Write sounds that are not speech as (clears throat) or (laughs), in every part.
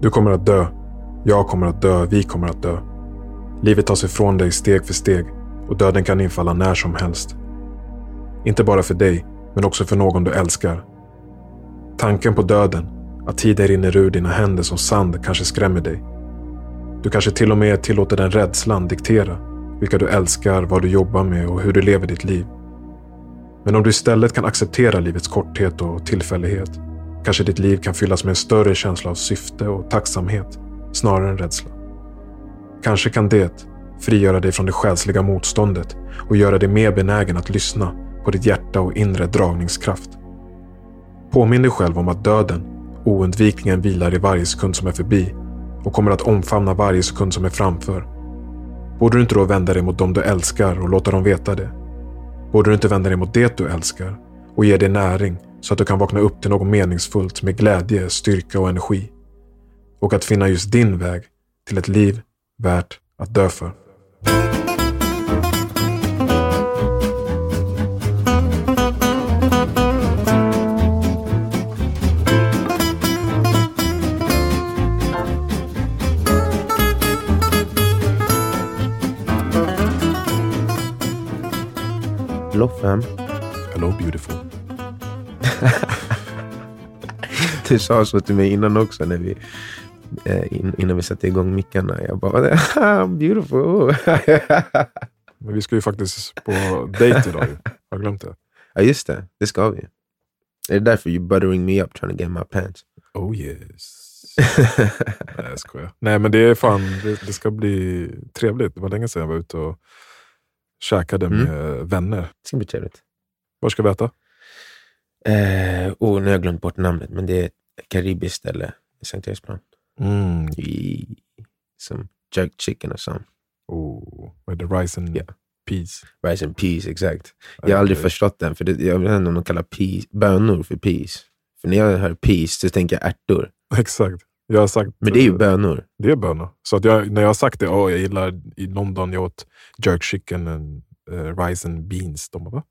Du kommer att dö. Jag kommer att dö. Vi kommer att dö. Livet tas ifrån dig steg för steg och döden kan infalla när som helst. Inte bara för dig, men också för någon du älskar. Tanken på döden, att tiden rinner ur dina händer som sand, kanske skrämmer dig. Du kanske till och med tillåter den rädslan diktera vilka du älskar, vad du jobbar med och hur du lever ditt liv. Men om du istället kan acceptera livets korthet och tillfällighet kanske ditt liv kan fyllas med en större känsla av syfte och tacksamhet snarare än rädsla. Kanske kan det frigöra dig från det själsliga motståndet och göra dig mer benägen att lyssna på ditt hjärta och inre dragningskraft. Påminn dig själv om att döden oundvikligen vilar i varje sekund som är förbi och kommer att omfamna varje sekund som är framför. Borde du inte då vända dig mot dem du älskar och låta dem veta det? Borde du inte vända dig mot det du älskar och ge det näring så att du kan vakna upp till något meningsfullt med glädje, styrka och energi? Och att finna just din väg till ett liv värt att dö för. Hello Du sa så till mig innan också när vi, eh, innan vi satte igång mickarna. Jag bara, I'm beautiful. (laughs) Men vi ska ju faktiskt på dejt idag. ju. Har glömt det? ja just det, det ska vi. Är det därför you buttering me up trying to get my pants? Oh yes. (laughs) Nej jag skojar. Nej men det är fan, det, det ska bli trevligt. Det var länge sedan jag var ute och käkade Mm. med vänner. Det ska bli trevligt. Var ska vi äta? Eh, oh, nu har jag glömt bort namnet, men det är karibiskt ställe i Sankt Eriksplan. Mm. I, som jerk chicken och sånt. Oh, det? Rice and Ja. peas. Rice and peas, exakt. Jag har aldrig förstått den, för det, jag vet inte om de kallar peas, bönor för peas. För när jag hör peas så tänker jag ärtor. (laughs) Exakt. Jag har sagt, Men det är ju bönor. Det är bönor. Så att jag, när jag har sagt det, oh, jag gillar i London, jag åt jerk chicken and uh, rice and beans. De bara, va?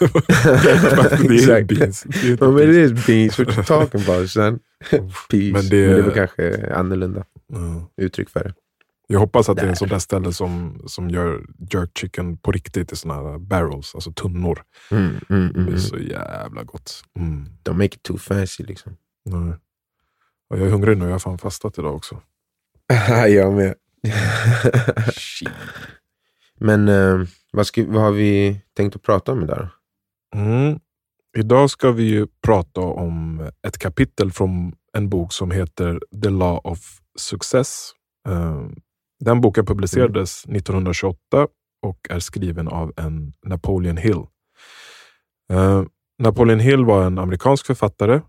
(laughs) (laughs) det är beans. (laughs) Det är inte Oh, but beans. it is beans, what you talking about son? peas. Men det- Men det var kanske annorlunda Ja. uttryck för det. Jag hoppas att det är en Där. sån där ställe som, som gör jerk chicken på riktigt i såna här barrels, alltså tunnor. Mm, mm, Det mm, blir mm. så jävla gott. Mm. Don't make it too fancy liksom. Nej. Och jag är hungrig nu, jag har fan fastat idag också. jag med. Men eh, vad, ska, vad har vi tänkt att prata om idag? Mm. Idag ska vi ju prata om ett kapitel från en bok som heter The Law of Success. Eh, Den boken publicerades 1928 och är skriven av en Napoleon Hill. Eh, Napoleon Hill var en amerikansk författare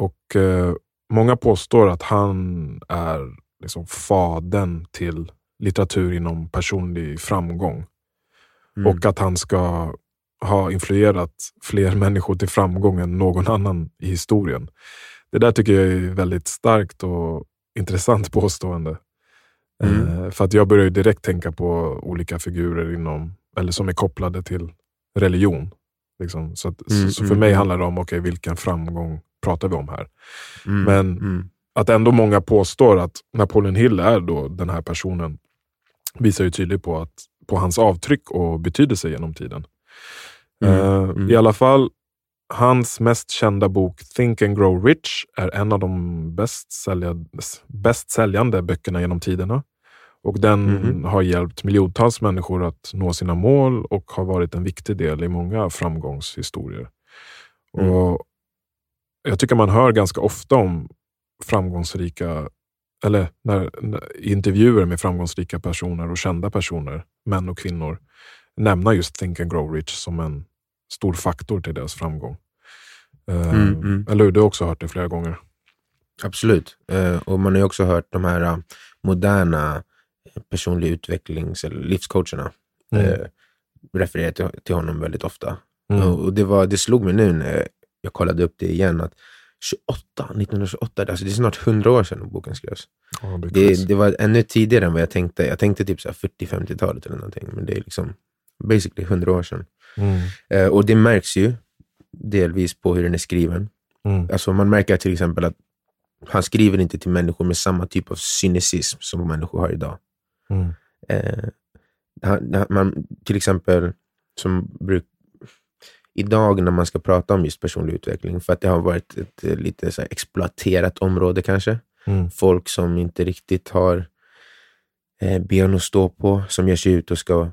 och eh, många påstår att han är liksom fadern till litteratur inom personlig framgång. Mm. Och att han ska ha influerat fler (laughs) människor till framgång än någon annan i historien. Det där tycker jag är väldigt starkt och intressant (laughs) påstående. Mm. Eh, för att jag börjar direkt tänka på olika figurer inom, eller som är kopplade till religion. Liksom. Så, att, Mm, så, för mm, mig mm. handlar det om, okay, vilken framgång pratar vi om här? Mm, men- Att ändå många påstår att Napoleon Hill är då den här personen visar ju tydligt på, att, på hans avtryck och betydelse genom tiden. Mm, Eh, mm. I alla fall, hans mest kända bok Think and Grow Rich är en av de bäst, sälja, bäst säljande böckerna genom tiderna. Och den Mhm. har hjälpt miljontals människor att nå sina mål och har varit en viktig del i många framgångshistorier. Mm. Och Jag tycker man hör ganska ofta om framgångsrika, eller när, intervjuer med framgångsrika personer och kända personer, män och kvinnor, nämna just Think and Grow Rich som en stor faktor till deras framgång. Eh, Mm, mm. Eller hur? Du har också hört det flera gånger. Absolut. Eh, och man har ju också hört de här eh, moderna personliga utvecklings eller livscoacherna Mm. referera till, till honom väldigt ofta. Mm. Och det, var, det slog mig nu när jag kollade upp det igen att 28, 1928, alltså det är snart 100 år sedan boken skrevs. Ja, det. Det, var ännu tidigare än vad jag tänkte. Jag tänkte typ så här 40-50-talet eller någonting, men det är liksom basically 100 år sedan. Mm. Eh, och det märks ju delvis på hur den är skriven. Mm. Alltså man märker till exempel att han skriver inte till människor med samma typ av cynism som människor har idag. Mm. Eh, han, man, till exempel, som bruk, idag när man ska prata om just personlig utveckling, för att det har varit ett eh, lite så exploaterat område kanske. Mm. Folk som inte riktigt har eh, ben att stå på, som ger sig ut och ska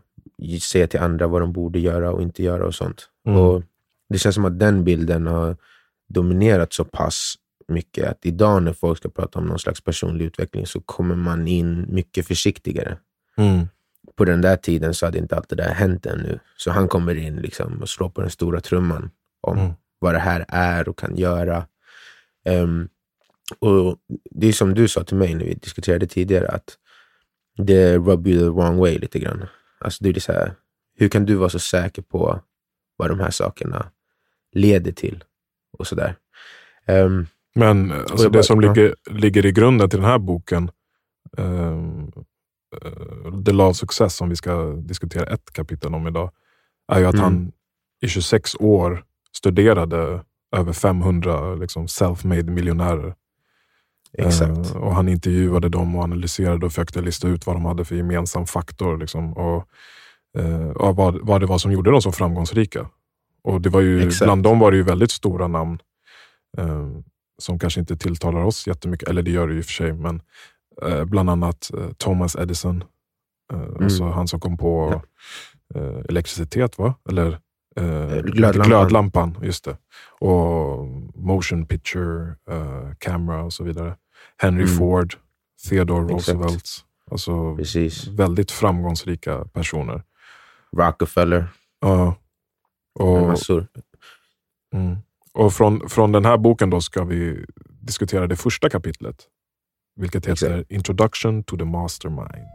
säga till andra vad de borde göra och inte göra och sånt. Mm. Och Det känns som att den bilden har dominerat så pass mycket att idag när folk ska prata om någon slags personlig utveckling så kommer man in mycket försiktigare. Mm. På den där tiden så hade inte allt det där hänt ännu. Så han kommer in liksom och slår på den stora trumman om Mm. vad det här är och kan göra. Ehm, och Det är som du sa till mig när vi diskuterade tidigare, att det rub you the wrong way lite grann. Alltså det är så här, hur kan du vara så säker på vad de här sakerna leder till? Och sådär. Um, Men alltså, det bara- som ja. ligger, ligger i grunden till den här boken, eh, The Law of Success, som vi ska diskutera ett kapitel om idag, är ju att Mm. han i 26 år studerade över 500 liksom, self-made miljonärer. exakt. Eh, och han intervjuade dem och analyserade och försökte lista ut vad de hade för gemensam faktor. Liksom, och, eh, och vad, vad det var som gjorde dem så framgångsrika. Och det var ju, Exakt. bland dem var det ju väldigt stora namn eh, som kanske inte tilltalar oss jättemycket, eller det gör det ju i och för sig, men eh, bland annat eh, Thomas Edison. Eh, Alltså han som kom på eh, elektricitet, va? Eller glödlampan. glödlampan. Just det. Och motion picture camera och så vidare. Henry Mm. Ford, Theodore Exakt. Roosevelt. Alltså Precis. väldigt framgångsrika personer. Rockefeller. Ja. och, massor. mm. och från, från den här boken då ska vi diskutera det första kapitlet. Vilket heter Exakt. Introduction to the Mastermind.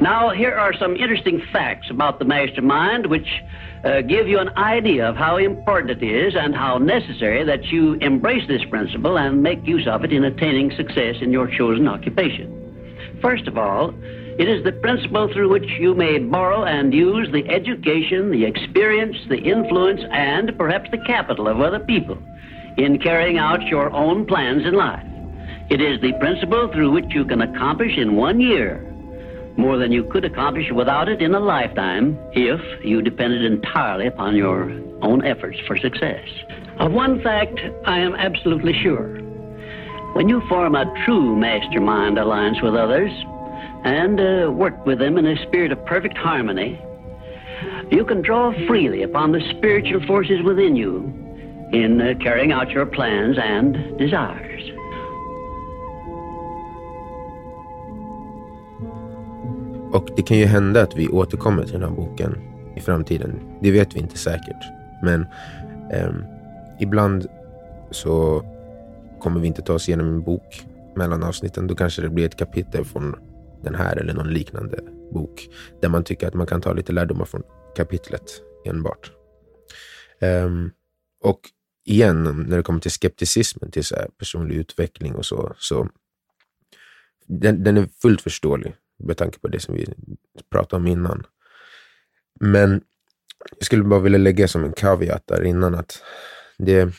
Now, here are some interesting facts about the mastermind which uh, give you an idea of how important it is and how necessary that you embrace this principle and make use of it in attaining success in your chosen occupation. First of all, it is the principle through which you may borrow and use the education, the experience, the influence, and perhaps the capital of other people in carrying out your own plans in life. It is the principle through which you can accomplish in one year more than you could accomplish without it in a lifetime if you depended entirely upon your own efforts for success. Of one fact, I am absolutely sure. When you form a true mastermind alliance with others and uh, work with them in a spirit of perfect harmony, you can draw freely upon the spiritual forces within you in uh, carrying out your plans and desires. Och det kan ju hända att vi återkommer till den här boken i framtiden. Det vet vi inte säkert. Men eh, ibland så kommer vi inte ta oss igenom en bok mellan avsnitten. Då kanske det blir ett kapitel från den här eller någon liknande bok. Där man tycker att man kan ta lite lärdomar från kapitlet enbart. Um, och igen, när det kommer till skepticismen till så här personlig utveckling och så, så den, den är fullt förståelig med tanke på det som vi pratade om innan. Men jag skulle bara vilja lägga som en caveat där innan att det,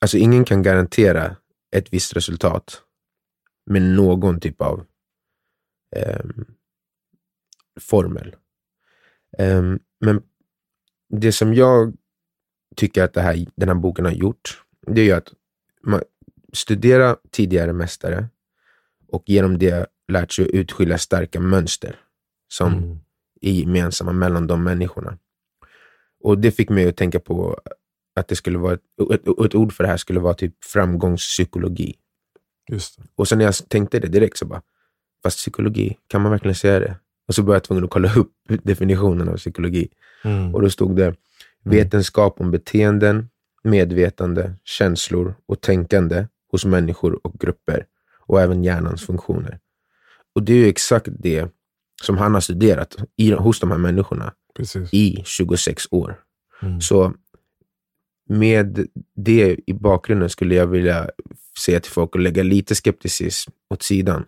alltså ingen kan garantera ett visst resultat med någon typ av eh, formel. Eh, men det som jag tycker att det här, den här boken har gjort, det är ju att man studera tidigare mästare och genom det lärt sig att utskilja starka mönster som Mm. är gemensamma mellan de människorna. Och det fick mig att tänka på att det skulle vara, ett, ett ord för det här skulle vara typ framgångspsykologi. Och sen när jag tänkte det direkt så bara, fast psykologi, kan man verkligen säga det? Och så var jag tvungen att kolla upp (laughs) definitionen av psykologi. Mm. Och då stod det vetenskap om beteenden, medvetande, känslor och tänkande hos människor och grupper och även hjärnans funktioner. Och det är ju exakt det som han har studerat i, hos de här människorna Precis. i 26 år. Mm. Så med det i bakgrunden skulle jag vilja säga till folk att lägga lite skepticism åt sidan.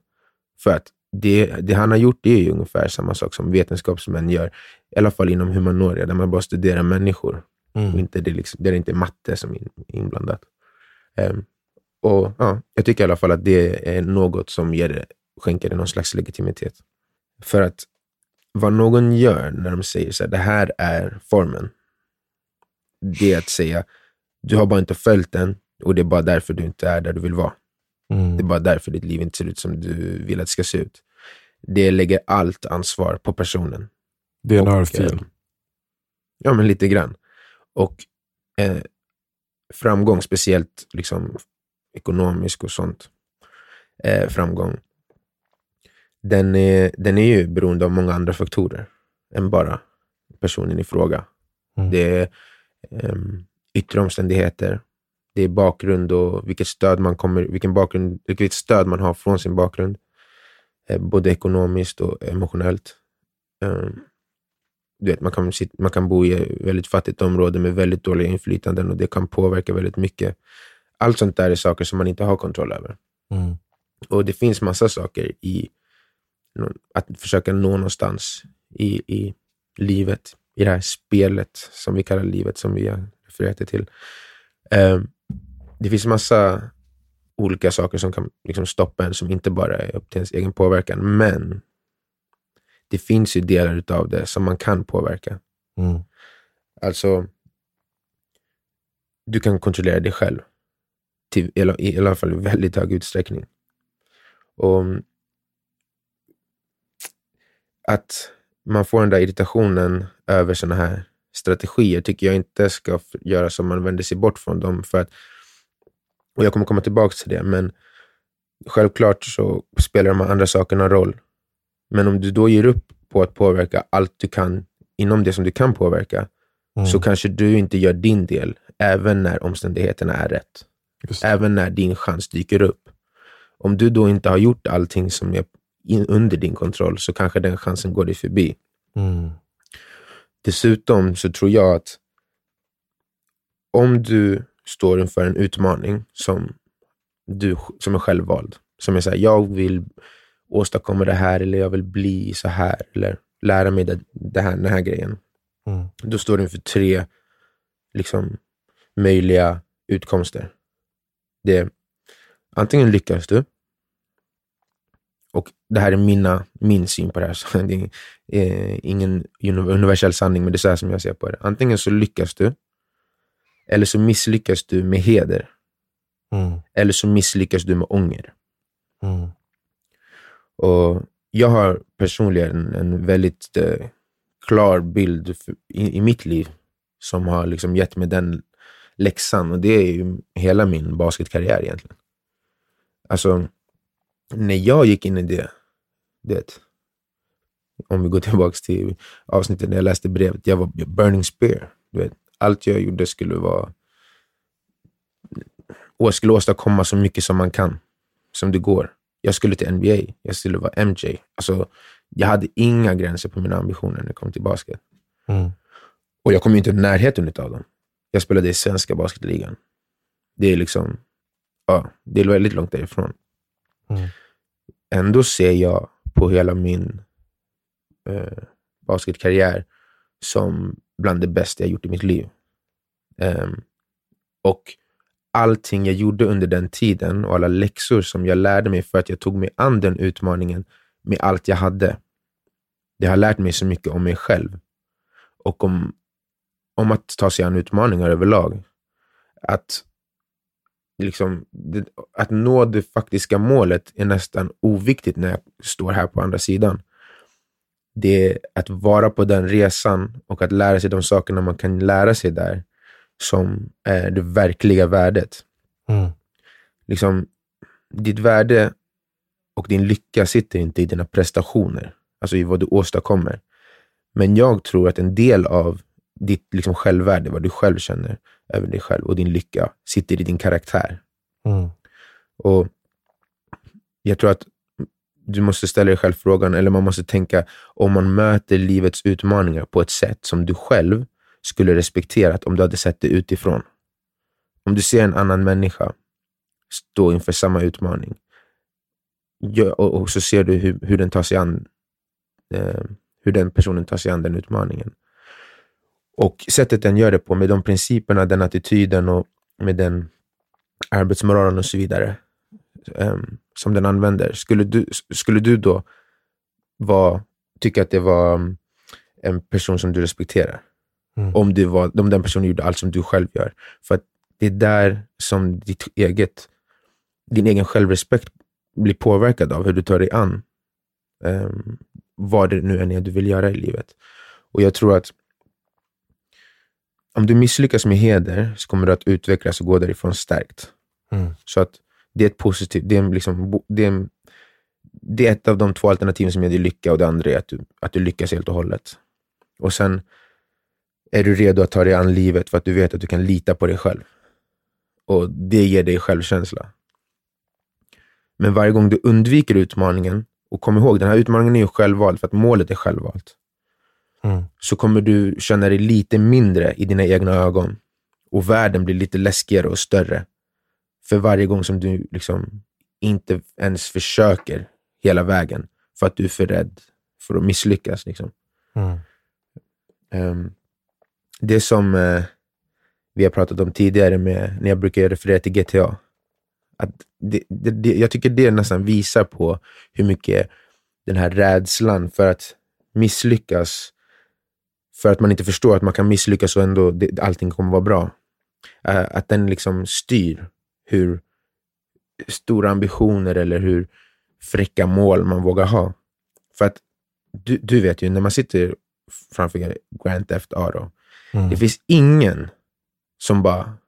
För att det, det han har gjort är ju ungefär samma sak som vetenskapsmän gör, i alla fall inom humanoria, där man bara studerar människor. Mm. inte det, liksom, där det inte är matte som är in- inblandat. Ehm, Och ja, Jag tycker i alla fall att det är något som ger skänker det någon slags legitimitet. För att vad någon gör när de säger så här, det här är formen, det är att säga, du har bara inte följt den och det är bara därför du inte är där du vill vara. Mm. Det är bara därför ditt liv inte ser ut som du vill att det ska se ut. Det lägger allt ansvar på personen. Det är en örfil. eh, Ja, men lite grann. Och eh, framgång, speciellt liksom ekonomisk och sånt, eh, framgång, den är, den är ju beroende av många andra faktorer än bara personen i fråga. Mm. Det är um, yttre omständigheter, det är bakgrund och vilket stöd man kommer, vilken bakgrund, vilket stöd man har från sin bakgrund, eh, både ekonomiskt och emotionellt. Um, du vet, man, kan, man kan bo i ett väldigt fattigt område med väldigt dåliga inflytanden och det kan påverka väldigt mycket. Allt sånt där är saker som man inte har kontroll över. Mm. Och det finns massa saker i att försöka nå någonstans i, i livet, i det här spelet som vi kallar livet, som vi har refererat till. Eh, det finns massa olika saker som kan liksom stoppa en, som inte bara är upp till ens egen påverkan, men det finns ju delar av det som man kan påverka. Mm. Alltså, du kan kontrollera dig själv. Till, i, alla- I alla fall i väldigt hög utsträckning. Och att man får den där irritationen över såna här strategier tycker jag inte ska göra som man vänder sig bort från dem. För att, och jag kommer komma tillbaka till det, men självklart så spelar de andra sakerna roll. Men om du då ger upp på att påverka allt du kan inom det som du kan påverka, Mm. så kanske du inte gör din del, även när omständigheterna är rätt. Även när din chans dyker upp. Om du då inte har gjort allting som är under din kontroll, så kanske den chansen går dig förbi. Mm. Dessutom så tror jag att om du står inför en utmaning som, du, som är självvald, som är så här, jag vill åstadkomma det här, eller jag vill bli så här, eller lära mig det, det här, den här grejen. Mm. Då står du inför tre liksom, möjliga utkomster. Det är, antingen lyckas du, och det här är mina, min syn på det här, (laughs) så det är eh, ingen uni- universell sanning, men det är så här som jag ser på det. Antingen så lyckas du, eller så misslyckas du med heder, Mm. eller så misslyckas du med ånger. Mm. Och jag har personligen en väldigt eh, klar bild i, i mitt liv som har liksom gett mig den läxan. Och det är ju hela min basketkarriär egentligen. Alltså, när jag gick in i det, du vet, om vi går tillbaka till avsnittet när jag läste brevet, jag var burning spear. Du vet, allt jag gjorde skulle vara och skulle åstadkomma så mycket som man kan, som det går. Jag skulle till NBA, jag skulle vara MJ. Alltså, jag hade inga gränser på mina ambitioner när det kom till basket. Mm. Och jag kom ju inte i närheten av dem. Jag spelade i svenska basketligan. Det är liksom, ja, det är väldigt långt därifrån. Mm. Ändå ser jag på hela min eh, basketkarriär som bland det bästa jag gjort i mitt liv. Ehm, och allting jag gjorde under den tiden och alla läxor som jag lärde mig för att jag tog mig an den utmaningen med allt jag hade. Det har lärt mig så mycket om mig själv och om, om att ta sig an utmaningar överlag. Att, liksom, att nå det faktiska målet är nästan oviktigt när jag står här på andra sidan. Det är att vara på den resan och att lära sig de sakerna man kan lära sig där som är det verkliga värdet. Mm. Liksom, ditt värde och din lycka sitter inte i dina prestationer, alltså i vad du åstadkommer. Men jag tror att en del av ditt liksom självvärde, vad du själv känner över dig själv och din lycka, sitter i din karaktär. Mm. Och Jag tror att du måste ställa dig själv frågan, eller man måste tänka, om man möter livets utmaningar på ett sätt som du själv skulle respekterat om du hade sett det utifrån. Om du ser en annan människa stå inför samma utmaning och så ser du hur, hur den tar sig an eh, hur den personen tar sig an den utmaningen. Och sättet den gör det på, med de principerna, den attityden och med den arbetsmoralen och så vidare um, som den använder. Skulle du, skulle du då var, tycka att det var um, en person som du respekterar? Mm. Om, du var, om den personen gjorde allt som du själv gör. För att det är där som ditt eget, din egen självrespekt blir påverkad av hur du tar dig an um, vad det nu än är du vill göra i livet. Och jag tror att om du misslyckas med heder så kommer du att utvecklas och gå därifrån stärkt. Mm. Så att det är ett positivt, det är, liksom, det, är, det är ett av de två alternativen som ger dig lycka och det andra är att du, att du lyckas helt och hållet. Och sen är du redo att ta dig an livet för att du vet att du kan lita på dig själv. Och det ger dig självkänsla. Men varje gång du undviker utmaningen, och kom ihåg, den här utmaningen är ju självvald för att målet är självvalt. Mm. Så kommer du känna dig lite mindre i dina egna ögon och världen blir lite läskigare och större för varje gång som du liksom inte ens försöker hela vägen för att du är för rädd för att misslyckas. Liksom. Mm. Um, det som uh, vi har pratat om tidigare med, när jag brukar referera till GTA. Att det, det, det, jag tycker det nästan visar på hur mycket den här rädslan för att misslyckas, för att man inte förstår att man kan misslyckas och ändå det, allting kommer vara bra. Uh, att den liksom styr hur stora ambitioner eller hur fräcka mål man vågar ha. För att du, du vet ju, när man sitter framför Grand Theft Auto, mm. det finns ingen som bara,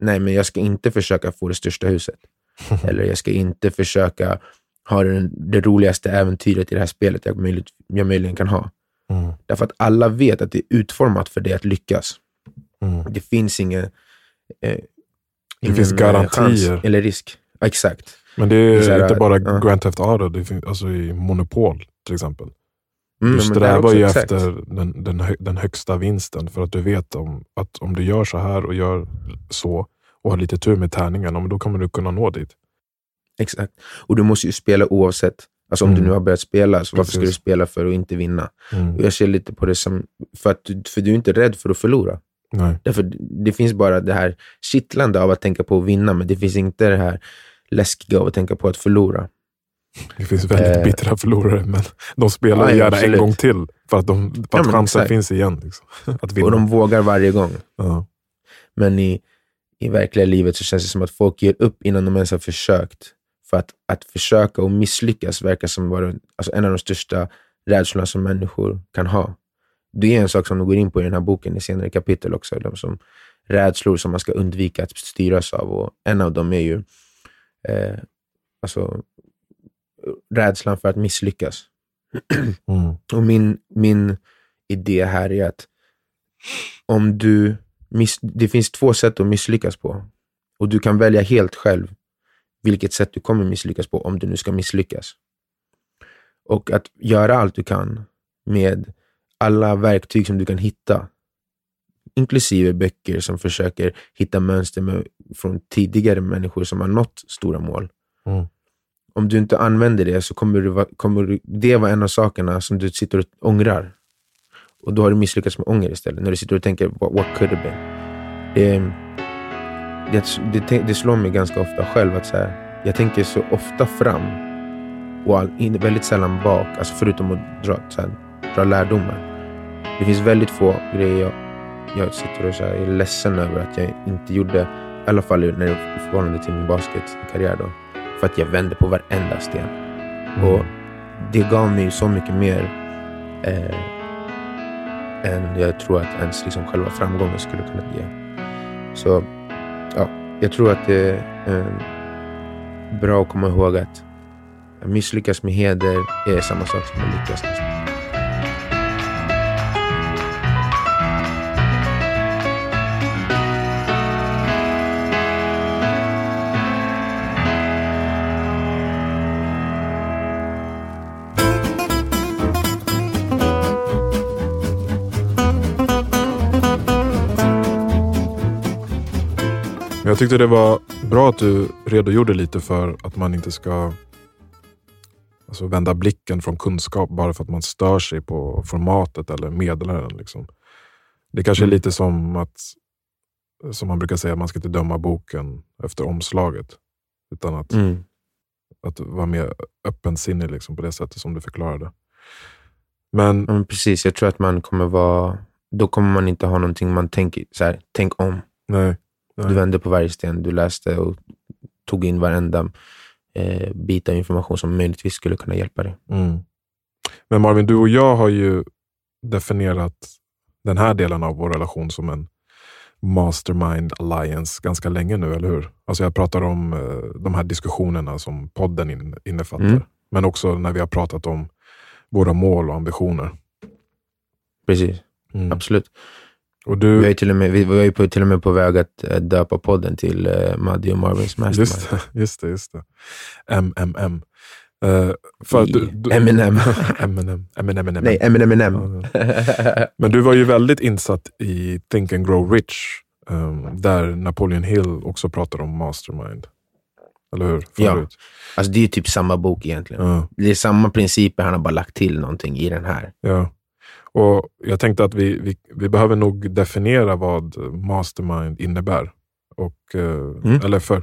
nej men jag ska inte försöka få det största huset. (laughs) eller jag ska inte försöka ha det, det roligaste äventyret i det här spelet jag, möjligt, jag möjligen kan ha. Mm. Därför att alla vet att det är utformat för dig att lyckas. Mm. Det finns inget eh, det finns eh, garantier. eller risk. Ja, exakt. Men det är, det är inte bara ja. Grand Theft Auto, det finns, alltså i Monopol till exempel. Mm, du strävar ju exakt. efter den, den, den, högsta vinsten för att du vet om, att om du gör så här och gör så och har lite tur med tärningarna, då kommer du kunna nå dit. Exakt. Och du måste ju spela oavsett. Alltså om mm. du nu har börjat spela, så varför ska du spela för att inte vinna? Mm. Jag ser lite på det som, för, att, för du är inte rädd för att förlora. Nej. Därför det finns bara det här kittlande av att tänka på att vinna, men det finns inte det här läskiga av att tänka på att förlora. Det finns väldigt eh, bittra förlorare, men de spelar ja, gärna absolut. en gång till för att, de, för att ja, chansen exakt. finns igen. Liksom, (laughs) att vinna. Och de vågar varje gång. Ja. Men i, i verkliga livet så känns det som att folk ger upp innan de ens har försökt. För att, att försöka och misslyckas verkar som vara alltså en av de största rädslorna som människor kan ha. Det är en sak som de går in på i den här boken i senare kapitel också. De som rädslor som man ska undvika att styras av. Och en av dem är ju eh, alltså, rädslan för att misslyckas. (clears throat) Mm. Och min, min idé här är att om du miss, det finns två sätt att misslyckas på. Och du kan välja helt själv vilket sätt du kommer misslyckas på om du nu ska misslyckas. Och att göra allt du kan med alla verktyg som du kan hitta, inklusive böcker som försöker hitta mönster med, från tidigare människor som har nått stora mål. Mm. Om du inte använder det så kommer, du, kommer det vara en av sakerna som du sitter och ångrar. Och då har du misslyckats med ånger istället. När du sitter och tänker what, what could have been. Det, det, det, det slår mig ganska ofta själv att så här, jag tänker så ofta fram och all, väldigt sällan bak. Alltså förutom att dra, så här, dra lärdomar. Det finns väldigt få grejer jag, jag sitter och så är ledsen över att jag inte gjorde. I alla fall när, i förhållande till min basketkarriär. Då, för att jag vände på varenda sten. Mm. Och det gav mig så mycket mer eh, än jag tror att ens liksom själva framgången skulle kunna ge. Så ja, jag tror att det är ehm, bra att komma ihåg att misslyckas med heder är samma sak som att lyckas Jag tyckte det var bra att du redogjorde lite för att man inte ska alltså, vända blicken från kunskap bara för att man stör sig på formatet eller meddelaren. Liksom. Det kanske är mm. lite som att som man brukar säga, man ska inte döma boken efter omslaget. Utan att, Mm. att vara mer öppensinnig liksom, på det sättet som du förklarade. Men Ja, men precis, jag tror att man kommer vara... Då kommer man inte ha någonting man tänker, så här, tänk om. nej, Du vände på varje sten, du läste och tog in varenda eh, bit av information som möjligtvis skulle kunna hjälpa dig. Mm. Men Marvin, du och jag har ju definierat den här delen av vår relation som en mastermind alliance ganska länge nu, eller hur? Alltså jag pratar om eh, de här diskussionerna som podden in, innefattar. Mm. Men också när vi har pratat om våra mål och ambitioner. Precis, Mm. absolut. Och Vi, du, är ju till och med, vi var ju på, till och med på väg att eh, döpa podden till eh, Maddy och Marvins Mastermind. just, det, just det, just det. MMM. Uh, för att du, du, Eminem. (laughs) Eminem. Eminem. Eminem. Nej, Eminem. Eminem. Ja, Men du var ju väldigt insatt i Think and Grow Rich, ehm, där Napoleon Hill också pratar om mastermind. Eller hur? Ja. Förut. Alltså det är ju typ samma bok egentligen. Ja. Det är samma principer, han har bara lagt till någonting i den här. ja. Och Jag tänkte att vi, vi, vi behöver nog definiera vad mastermind innebär. Och, eh, Mm. eller för,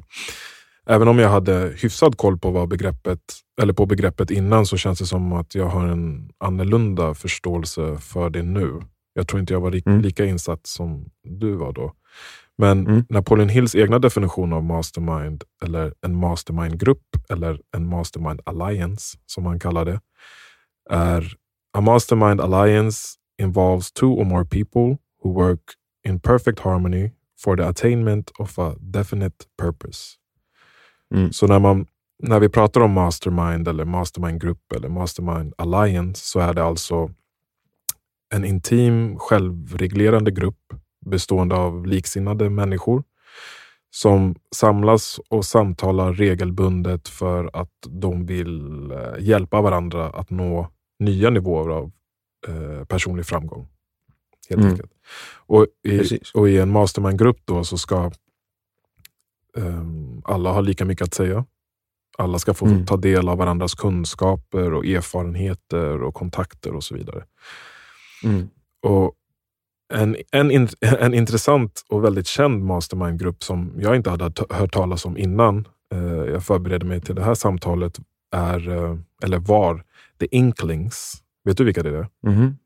även om jag hade hyfsad koll på, vad begreppet, eller på begreppet innan så känns det som att jag har en annorlunda förståelse för det nu. Jag tror inte jag var ri- Mm. lika insatt som du var då. Men Mm. Napoleon Hills egna definition av mastermind, eller en mastermind-grupp, eller en mastermind alliance, som han kallar det, är A mastermind alliance involves two or more people who work in perfect harmony for the attainment of a definite purpose. Mm. Så när, man, när vi pratar om mastermind, eller mastermind-grupp eller mastermind alliance så är det alltså en intim, självreglerande grupp bestående av liksinnade människor som samlas och samtalar regelbundet för att de vill eh, hjälpa varandra att nå nya nivåer av eh, personlig framgång. Helt Mm. enkelt. Och i, Precis. och I en mastermind-grupp då så ska ehm, alla ha lika mycket att säga. Alla ska få Mm. ta del av varandras kunskaper och erfarenheter och kontakter och så vidare. Mm. Och en, en, (laughs) en intressant och väldigt känd mastermind-grupp som jag inte hade hört talas om innan eh, jag förberedde mig till det här samtalet är, eh, eller var, The Inklings. Vet du vilka det är? Mhm.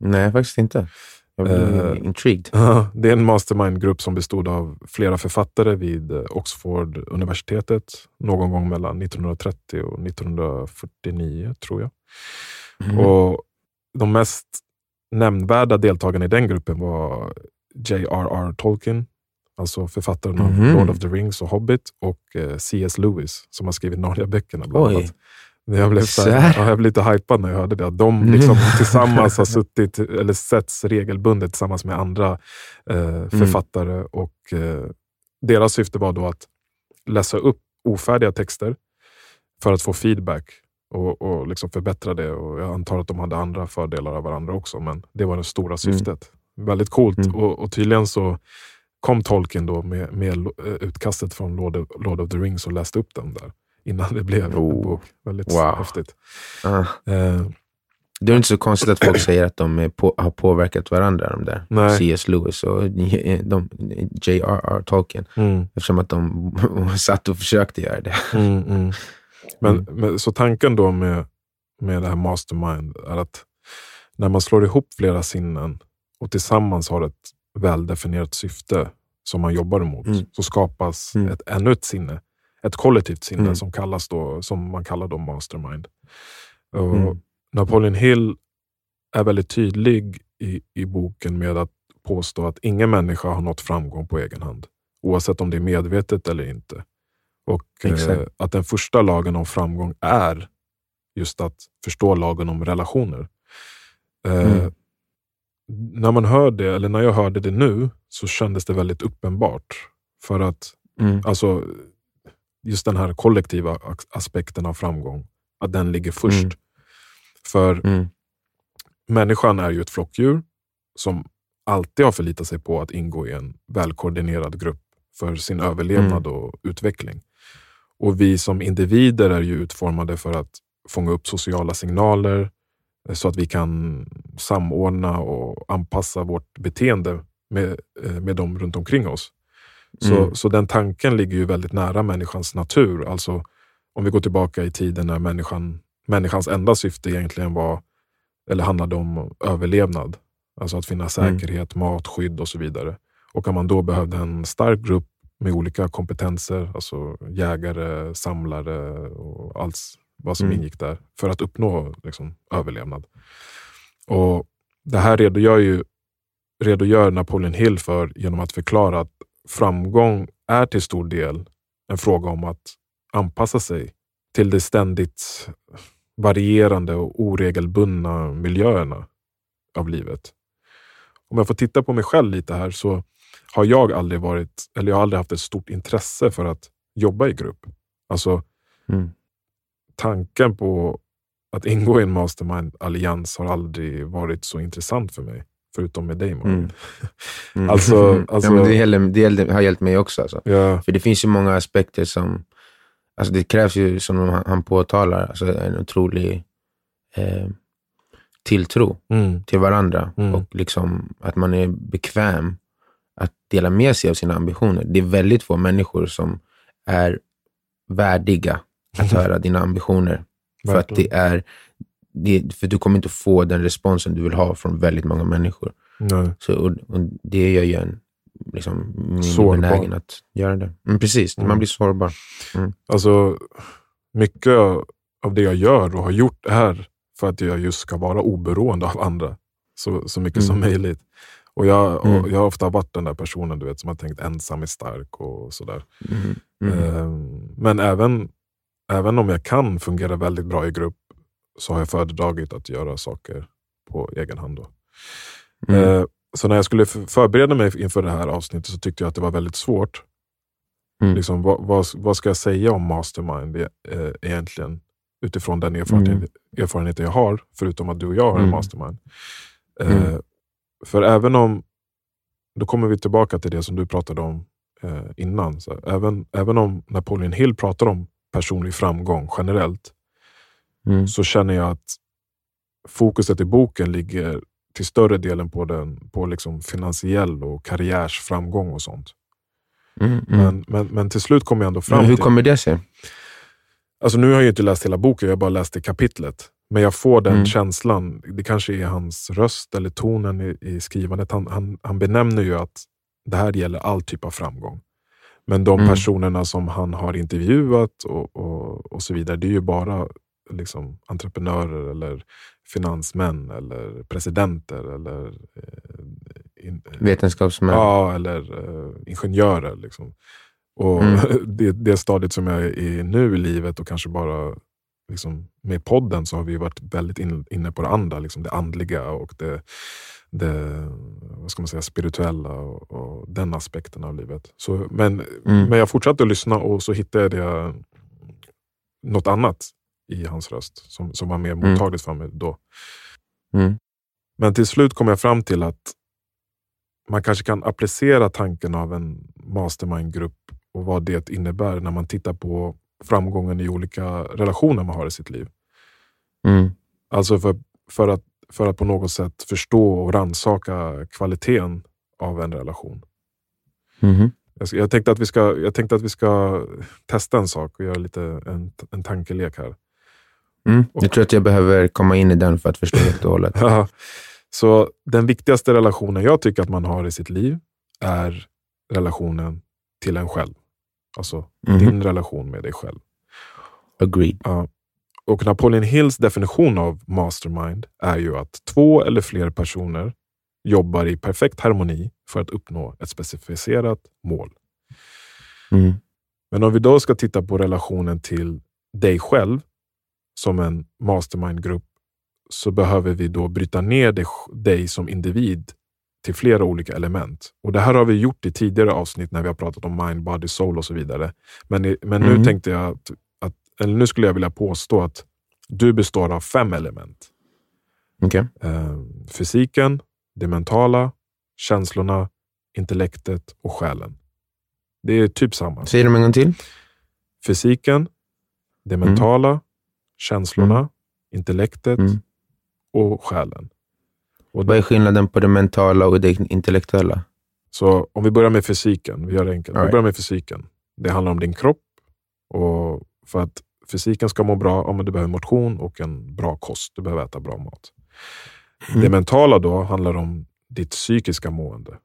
Nej, faktiskt inte. Jag blir Eh, intrigued. (laughs) det är en mastermind-grupp som bestod av flera författare vid eh, Oxford-universitetet någon gång mellan 1930 och 1949, tror jag. Mhm. Och De mest nämnvärda deltagarna i den gruppen var J.R.R. Tolkien, alltså författaren av Mhm. Lord of the Rings och Hobbit, och eh, C.S. Lewis som har skrivit Narnia-böckerna. bland Oj. annat. Jag blev, så här, ja, jag blev lite hypad när jag hörde det. De liksom (laughs) tillsammans har suttit, eller setts regelbundet tillsammans med andra eh, författare. Och eh, Deras syfte var då att läsa upp ofärdiga texter för att få feedback och, och liksom förbättra det. Och jag antar att de hade andra fördelar av varandra också, men det var det stora syftet. Väldigt coolt. Mm. Och, och tydligen så kom Tolkien då med, med eh, utkastet från Lord of, Lord of the Rings och läste upp den där innan det blev en Oh. bok. Väldigt Wow. häftigt. Ah. Eh, Det är inte så konstigt att folk säger att de på, har påverkat varandra, de där. Nej. C.S. Lewis och (laughs) J.R.R. Tolkien. mm, Eftersom att de (laughs) satt och försökte göra det. mm, mm. Men, Mm. men, så tanken då med, med det här mastermind är att när man slår ihop flera sinnen och tillsammans har ett väldefinierat syfte som man jobbar emot, Mm. så skapas Mm. ett, ännu ett sinne. Ett kollektivt sinne Mm. som, kallas då, som man kallar då mastermind. Och Mm. Napoleon Hill är väldigt tydlig i, i boken med att påstå att ingen människa har nått framgång på egen hand. Oavsett om det är medvetet eller inte. Och eh, att den första lagen om framgång är just att förstå lagen om relationer. Eh, Mm. När man hör det, eller när jag hörde det nu, så kändes det väldigt uppenbart. För att Mm. alltså, just den här kollektiva as- aspekten av framgång, att den ligger först. Mm. För Mm. människan är ju ett flockdjur som alltid har förlitat sig på att ingå i en välkoordinerad grupp för sin överlevnad och utveckling. Och vi som individer är ju utformade för att fånga upp sociala signaler eh, så att vi kan samordna och anpassa vårt beteende med, eh, med dem runt omkring oss. Så, Mm. så den tanken ligger ju väldigt nära människans natur. Alltså om vi går tillbaka i tiden när människan, människans enda syfte egentligen var, eller handlade om överlevnad. Alltså att finna säkerhet, mat, skydd och så vidare. Och om man då behövde en stark grupp med olika kompetenser, alltså jägare, samlare och allt vad som Mm. ingick där, för att uppnå liksom, överlevnad. Och Det här redogör, ju, redogör Napoleon Hill för genom att förklara att framgång är till stor del en fråga om att anpassa sig till de ständigt varierande och oregelbundna miljöerna av livet. Om jag får titta på mig själv lite här så har jag aldrig varit, eller jag har aldrig haft ett stort intresse för att jobba i grupp. Alltså Mm. tanken på att ingå i en mastermind-allians har aldrig varit så intressant för mig. Förutom med dig Malin. Mm. (laughs) Mm. Alltså- alltså- (laughs) ja, men det, gäller, det gäller, har hjälpt mig också. Alltså. Ja, För det finns ju många aspekter som... Alltså det krävs ju, som han, påtalar, alltså en otrolig eh, tilltro mm, till varandra Mm. och liksom att man är bekväm att dela med sig av sina ambitioner. Det är väldigt få människor som är värdiga att höra dina ambitioner. För att det är det, för du kommer inte få den responsen du vill ha från väldigt många människor. Nej. Så, och, och det gör ju en liksom, benägen att göra det. Mm, precis, Mm. man blir sårbar. Alltså, mycket av det jag gör och har gjort är för att jag just ska vara oberoende av andra. Så, så mycket som Mm. möjligt. Och jag, och Mm. jag har ofta varit den där personen du vet, som har tänkt ensam är stark och sådär. Mm. Mm. Ehm, Men även, även om jag kan fungera väldigt bra i grupp så har jag föredragit att göra saker på egen hand. Mm. Eh, Så när jag skulle förbereda mig inför det här avsnittet så tyckte jag att det var väldigt svårt. Mm. Liksom, vad, vad, vad ska jag säga om mastermind eh, egentligen? Utifrån den erfarenhet, erfarenheten jag har, förutom att du och jag har en Mm. mastermind. Eh, Mm. För även om, då kommer vi tillbaka till det som du pratade om eh, innan. Så även, även om Napoleon Hill pratar om personlig framgång generellt, Mm. så känner jag att fokuset i boken ligger till större delen på, den, på liksom finansiell och karriärsframgång och sånt. Mm. Mm. Men, men, men till slut kom jag ändå fram Men hur till... kommer det sig? Alltså nu har jag ju inte läst hela boken, jag har bara läst det kapitlet. Men jag får den Mm. känslan, det kanske är hans röst eller tonen i, i skrivandet. Han, han, han benämner ju att det här gäller all typ av framgång. Men de Mm. personerna som han har intervjuat och, och, och så vidare, det är ju bara liksom, entreprenörer eller finansmän eller presidenter eller eh, in, Vetenskapsmän? Ja, eller eh, ingenjörer. Liksom. Och Mm. (laughs) det, det stadiet som jag är i nu i livet och kanske bara liksom, med podden så har vi varit väldigt in, inne på det andra. Liksom det andliga och det, det vad ska man säga, spirituella och, och den aspekten av livet. Så, men, Mm. men jag fortsatte att lyssna och så hittade jag något annat i hans röst som, som var mer Mm. mottagligt för mig då. Mm. Men till slut kom jag fram till att man kanske kan applicera tanken av en mastermind-grupp och vad det innebär när man tittar på framgången i olika relationer man har i sitt liv. Mm. Alltså för, för, att, för att på något sätt förstå och rannsaka kvaliteten av en relation. Mhm. Jag, jag, tänkte att vi ska, jag tänkte att vi ska testa en sak och göra lite en, en tankelek här. Mm. Jag tror att jag behöver komma in i den för att förstå helt och hållet. (laughs) Ja. Så den viktigaste relationen jag tycker att man har i sitt liv är relationen till en själv. Alltså Mhm. din relation med dig själv. Agreed. Ja. Och Napoleon Hills definition av mastermind är ju att två eller fler personer jobbar i perfekt harmoni för att uppnå ett specificerat mål. Mm. Men om vi då ska titta på relationen till dig själv som en mastermind-grupp så behöver vi då bryta ner dig, dig som individ till flera olika element. Och Det här har vi gjort i tidigare avsnitt när vi har pratat om mind, body, soul och så vidare. Men, men nu Mhm. tänkte jag att, att, eller nu skulle jag vilja påstå att du består av fem element. Okej. Eh, fysiken, det mentala, känslorna, intellektet och själen. Det är typ samma. Säg dem en gång till. Fysiken, det mentala, känslorna, intellektet Mm. och själen. Och Vad är skillnaden på det mentala och det intellektuella? Så om vi börjar med fysiken, vi gör det enkelt. All Vi börjar med fysiken. Det handlar om din kropp och för att fysiken ska må bra, ja, men du behöver motion och en bra kost. Du behöver äta bra mat. Mm. Det mentala då handlar om ditt psykiska mående.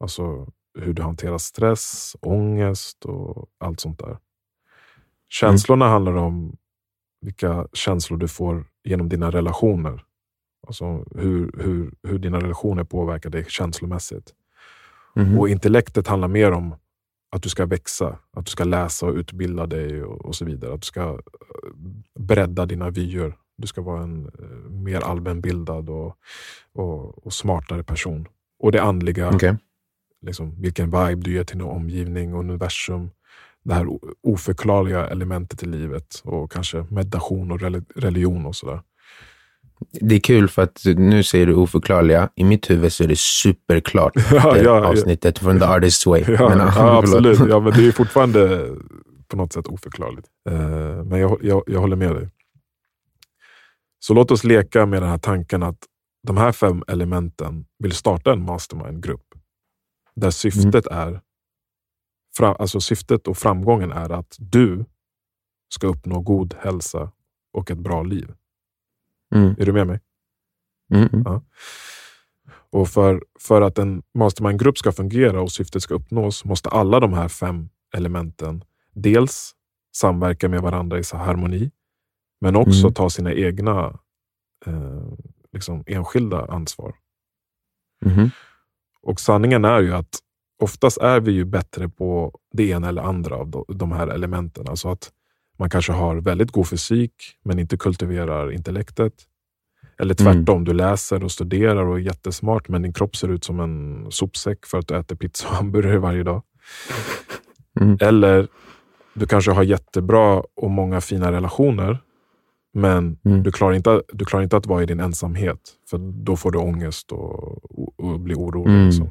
Alltså hur du hanterar stress, ångest och allt sånt där. Känslorna handlar om vilka känslor du får genom dina relationer. Alltså hur, hur, hur dina relationer påverkar dig känslomässigt. Mhm. Och intellektet handlar mer om att du ska växa, att du ska läsa och utbilda dig och, och så vidare. Att du ska eh, bredda dina vyer. Du ska vara en eh, mer allmänbildad och, och, och smartare person. Och det andliga, Okej. liksom, vilken vibe du ger till din omgivning och universum. Det här oförklarliga elementet i livet och kanske meditation och reli- religion och sådär. Det är kul för att nu säger du oförklarliga. I mitt huvud så är det superklart. (laughs) Ja, ja, ja. avsnittet från The Artist's Way. Ja, Men, ja (laughs) absolut. Ja, men det är fortfarande på något sätt oförklarligt. Eh, men jag, jag, jag håller med dig. Så låt oss leka med den här tanken att de här fem elementen vill starta en mastermind-grupp. Där syftet är fra, alltså syftet och framgången är att du ska uppnå god hälsa och ett bra liv. Mm. Är du med mig? Mm. Mm. Och för, för att en mastermind-grupp ska fungera och syftet ska uppnås måste alla de här fem elementen dels samverka med varandra i så harmoni, men också Mm. ta sina egna eh, liksom enskilda ansvar. Mhm. Och sanningen är ju att oftast är vi ju bättre på det ena eller andra av de- här elementen. Alltså att man kanske har väldigt god fysik, men inte kultiverar intellektet. Eller tvärtom, du läser och studerar och är jättesmart, men din kropp ser ut som en sopsäck för att du äter pizza och hamburgare varje dag. Mm. Eller du kanske har jättebra och många fina relationer, men Mm. du, klarar inte, du klarar inte att vara i din ensamhet. För då får du ångest och, och, och blir orolig. Mm. Liksom.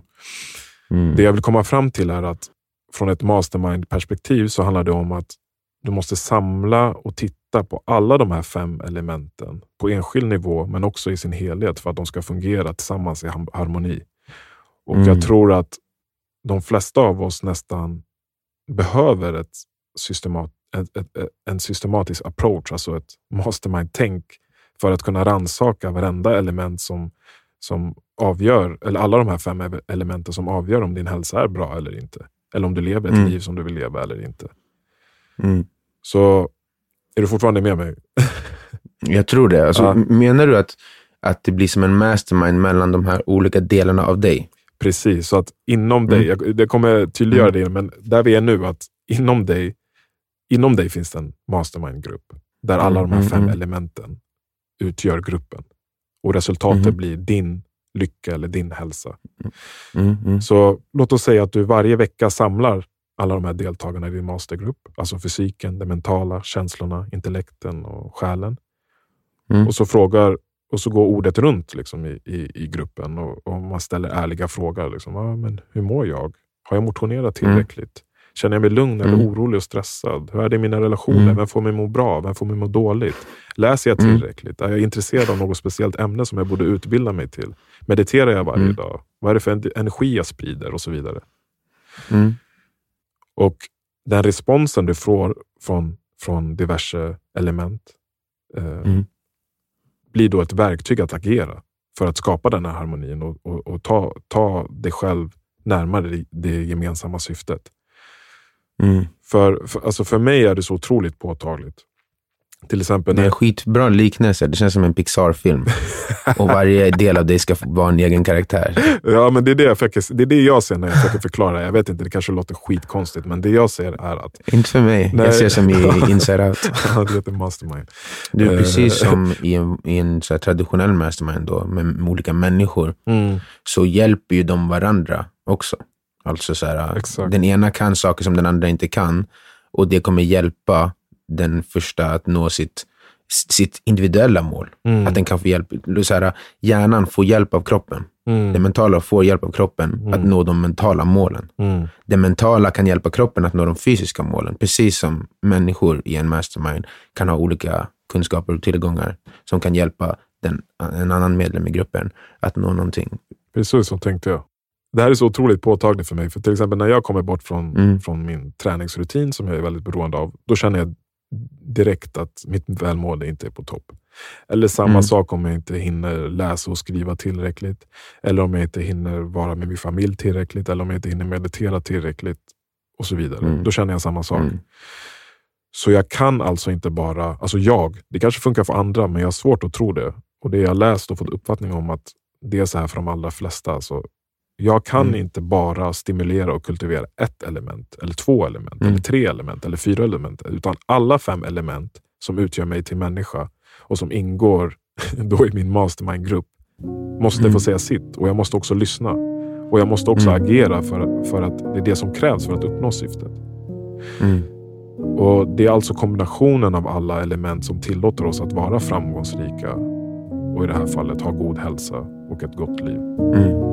Mm. Det jag vill komma fram till är att från ett mastermind-perspektiv så handlar det om att du måste samla och titta på alla de här fem elementen på enskild nivå, men också i sin helhet för att de ska fungera tillsammans i harmoni. Och Mm. Jag tror att de flesta av oss nästan behöver ett systemat, ett, ett, ett, en systematisk approach, alltså ett mastermind-tänk för att kunna ransaka varenda element som, som avgör, eller alla de här fem elementen som avgör om din hälsa är bra eller inte. Eller om du lever ett Mm. liv som du vill leva eller inte. Mm. Så är du fortfarande med mig? (laughs) Jag tror det. Alltså, Ja. Menar du att, att det blir som en mastermind mellan de här olika delarna av dig? Precis, så att inom dig, jag, det kommer tydliggöra Mm. det, men där vi är nu, att inom dig, inom dig finns det en mastermind-grupp. Där alla de här Mm, fem mm. elementen utgör gruppen. Och resultatet Mhm. blir din lycka eller din hälsa. Mm. Mm. Så låt oss säga att du varje vecka samlar alla de här deltagarna i din mastergrupp. Alltså fysiken, det mentala, känslorna, intellekten och själen. Mm. Och så frågar och så går ordet runt liksom, i, i, i gruppen och, och man ställer ärliga frågor. Liksom, ah, men hur mår jag? Har jag motionerat tillräckligt? Känner jag mig lugn eller Mm. orolig och stressad? Hur är det i mina relationer? Mm. Vem får mig må bra? Vem får mig må dåligt? Läser jag Mm. tillräckligt? Är jag intresserad av något speciellt ämne som jag borde utbilda mig till? Mediterar jag varje Mm. dag? Vad är det för en- energi jag sprider? Och så vidare. Mm. Och den responsen du får från, från diverse element eh, Mm. blir då ett verktyg att agera för att skapa den här harmonin och, och, och ta, ta dig själv närmare det gemensamma syftet. Mm. För, för, alltså för mig är det så otroligt påtagligt. Till exempel Det är när, en skitbra liknelse. Det känns som en Pixar-film. (laughs) Och varje del av dig ska vara en egen karaktär. ja, men det, är det, jag försöker, det är det jag ser när jag försöker förklara. Jag vet inte, det kanske låter skitkonstigt, men det jag ser är att... Inte för mig. Nej. Jag ser som i (laughs) Inside Out. (laughs) Ja, det heter mastermind. Du är Eh. precis som i en, i en så traditionell mastermind då, med, med olika människor, Mm, så hjälper ju de varandra också. Alltså så här, Exakt. den ena kan saker som den andra inte kan och det kommer hjälpa den första att nå sitt, sitt individuella mål. Mm. Att den kan få hjälp, så här, hjärnan får hjälp av kroppen. mm, Det mentala får hjälp av kroppen att nå de mentala målen. mm, Det mentala kan hjälpa kroppen att nå de fysiska målen. Precis som människor i en mastermind kan ha olika kunskaper och tillgångar som kan hjälpa den, en annan medlem i gruppen att nå någonting. precis så tänkte jag. Det här är så otroligt påtagligt för mig. För till exempel när jag kommer bort från, Mm. från min träningsrutin som jag är väldigt beroende av, då känner jag direkt att mitt välmående inte är på topp. Eller samma Mm. sak om jag inte hinner läsa och skriva tillräckligt. Eller om jag inte hinner vara med min familj tillräckligt. Eller om jag inte hinner meditera tillräckligt. Och så vidare. Mm. Då känner jag samma sak. Mm. Så jag kan alltså inte bara, alltså jag, det kanske funkar för andra men jag har svårt att tro det. Och det jag läst och fått uppfattning om att det är så här för de allra flesta. Alltså, jag kan Mm. inte bara stimulera och kultivera ett element, eller två element, Mm. eller tre element, eller fyra element. Utan alla fem element som utgör mig till människa och som ingår (laughs) då i min mastermind-grupp måste Mm. få säga sitt. Och jag måste också lyssna. Och jag måste också Mm. agera för, för att det är det som krävs för att uppnå syftet. Mm. Och Det är alltså kombinationen av alla element som tillåter oss att vara framgångsrika och i det här fallet ha god hälsa och ett gott liv. Mm.